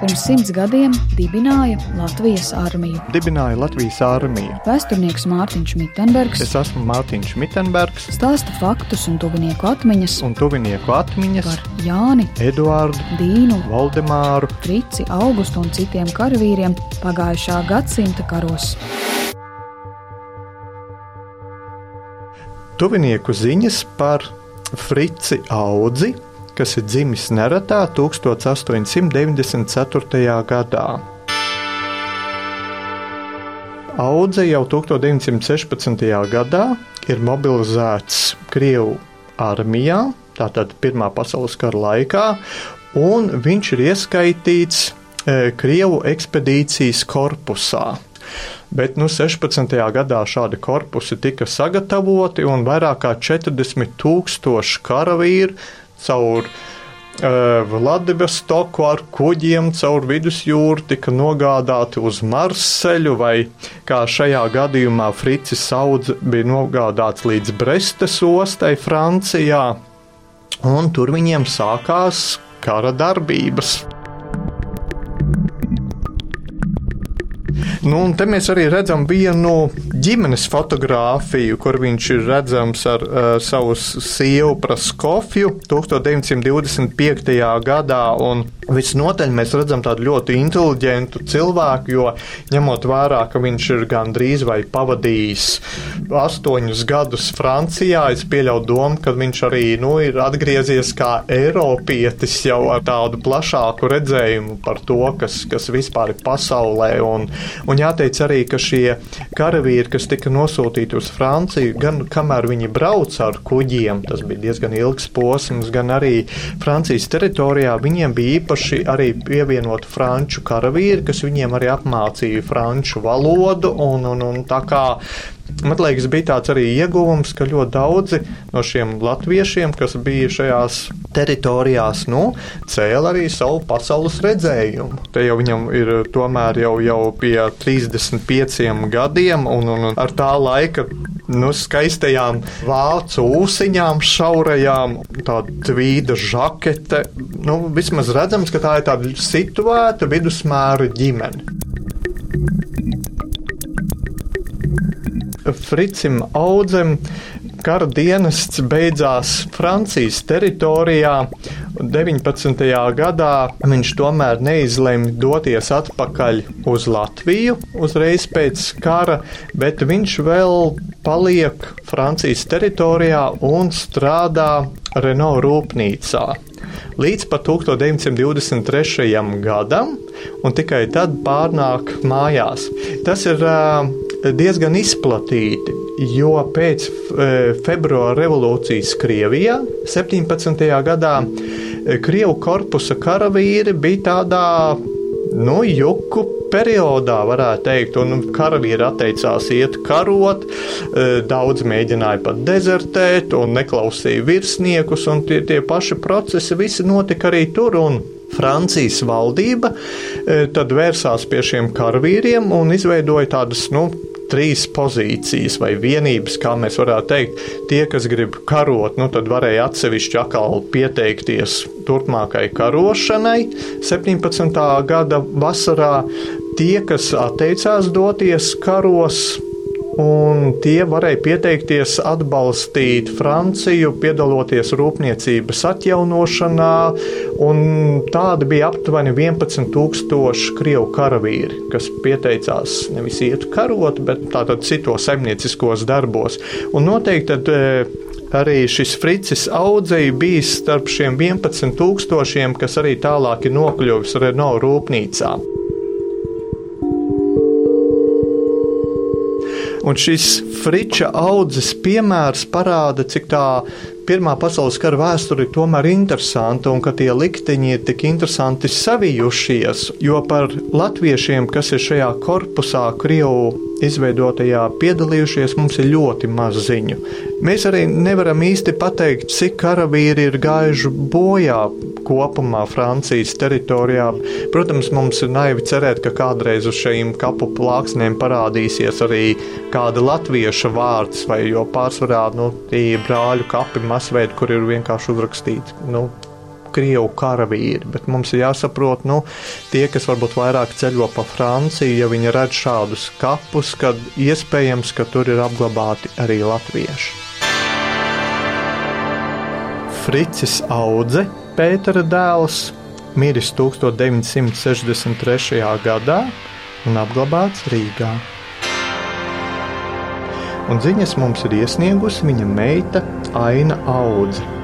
pirms simts gadiem dibināja Latvijas armiju. Dibināja Latvijas armiju. Vēsturnieks Mārtiņš Mitenbergs Es esmu Mārtiņš Mitenbergs stāsta faktus un tuvinieku atmiņas un tuvinieku atmiņas par Jāni, Eduārdu, Dīnu, Valdemāru, Frici, Augustu un citiem karavīriem pagājušā gadsimta karos. tuvinieku ziņas par Frici Audzi, kas ir dzimis Neretā 1894. gadā. Audze jau 1916. gadā ir mobilizēts Krievijas armijā, tātad Pirmā pasaules kara laikā, un viņš ir ieskaitīts e, Krievu ekspedīcijas korpusā. Bet nu, 16. gadā šādi korpusi tika sagatavoti, un vairāk kā 40 tūkstoši karavīru caur uh, Vladivostoku ar kuģiem caur vidusjūru tika nogādāti uz Marseļu, vai kā šajā gadījumā Fricis Saudz bija nogādāts līdz Brestes ostai Francijā, un tur viņiem sākās kara darbības. Nu, un te mēs arī redzam vienu ģimenes fotografiju, kur viņš ir redzams ar uh, savu sievu Praskofju 1925. gadā. Visnotaļ mēs redzam tādu ļoti inteliģentu cilvēku, jo ņemot vērā, ka viņš ir gandrīz vai pavadījis astoņus gadus Francijā, es pieļauju domu, ka viņš arī nu, ir atgriezies kā Eiropietis jau ar tādu plašāku redzējumu par to, kas, kas vispār ir pasaulē. Un, un jāteic arī, ka šie karavīri, kas tika nosūtīti uz Franciju, gan kamēr viņi brauc ar kuģiem, tas bija diezgan ilgs posms, gan arī Francijas teritorijā, viņiem bija īpaši arī pievienot franču karavīri, kas viņiem arī apmācīja franču valodu. Un, un, un tā kā Man liekas, bija tāds arī ieguvums, ka ļoti daudzi no šiem latviešiem, kas bija šajās teritorijās, nu, cēla arī savu pasaules redzējumu. Te jau viņam ir tomēr jau, jau pie 35 gadiem, un, un ar tā laika nu, skaistajām vācu ūsiņām, šaurajām, tāda tvīda žakete. Nu, vismaz redzams, ka tā ir tāda situēta vidusmēra ģimene. Fricim Audzem kara dienests beidzās Francijas teritorijā. 19. gadā viņš tomēr neizlēma doties atpakaļ uz Latviju uzreiz pēc kara, bet viņš vēl paliek Francijas teritorijā un strādā Renault rūpnīcā līdz pat 1923. gadam, un tikai tad pārnāk mājās. Tas ir diezgan izplatīti, jo pēc februāra revolūcijas Krievijā 17. gadā Krievu korpusa karavīri bija tādā nu, juku periodā, varētu teikt, un karavīri atteicās iet karot, daudz mēģināja pat dezertēt un neklausīja virsniekus, un tie, tie paši procesi visi notika arī tur. Francijas valdība tad vērsās pie šiem karavīriem un izveidoja tādas, nu, trīs pozīcijas vai vienības, kā mēs varētu teikt. Tie, kas grib karot, nu, tad varēja atsevišķi atkal pieteikties turpmākai karošanai 17. gada vasarā. Tie, kas atteicās doties karos, un tie varēja pieteikties atbalstīt Franciju, piedaloties rūpniecības atjaunošanā, un tādi bija aptuveni 11,000 krievu karavīri, kas pieteicās nevis iet karot, bet tātad citos saimnieciskos darbos. Un noteikti tad, arī šis Fricis audzēja bijis starp šiem 11,000, kas arī tālāk ir nokļuvis Renault rūpnīcā. Un šis Friča audzes piemērs parāda, cik tā Pirmā pasaules kara vēsture ir tomēr interesanta un ka tie likteņi ir tik interesanti savijušies, jo par latviešiem, kas ir šajā korpusā, Krievu izveidotajā piedalījušies, mums ir ļoti maz ziņu. Mēs arī nevaram īsti pateikt, cik karavīri ir gājuši bojā kopumā Francijas teritorijā. Protams, mums ir naivi cerēt, ka kādreiz uz šīm kapu plāksnēm parādīsies arī kāda latvieša vārds, vai jo pārsvarā nu, tie brāļu kapi masveidi, kur ir vienkārši uzrakstīts. Nu, Krievu karavīri, bet mums ir jāsaprot, nu, tie, kas varbūt vairāk ceļo pa Franciju, ja viņi redz šādus kapus, tad iespējams, ka tur ir apglabāti arī latvieši. Fricis Audze, Pētera dēls, miris 1963. gadā un apglabāts Rīgā. Un ziņas mums ir iesniegusi viņa meita Aina Audze.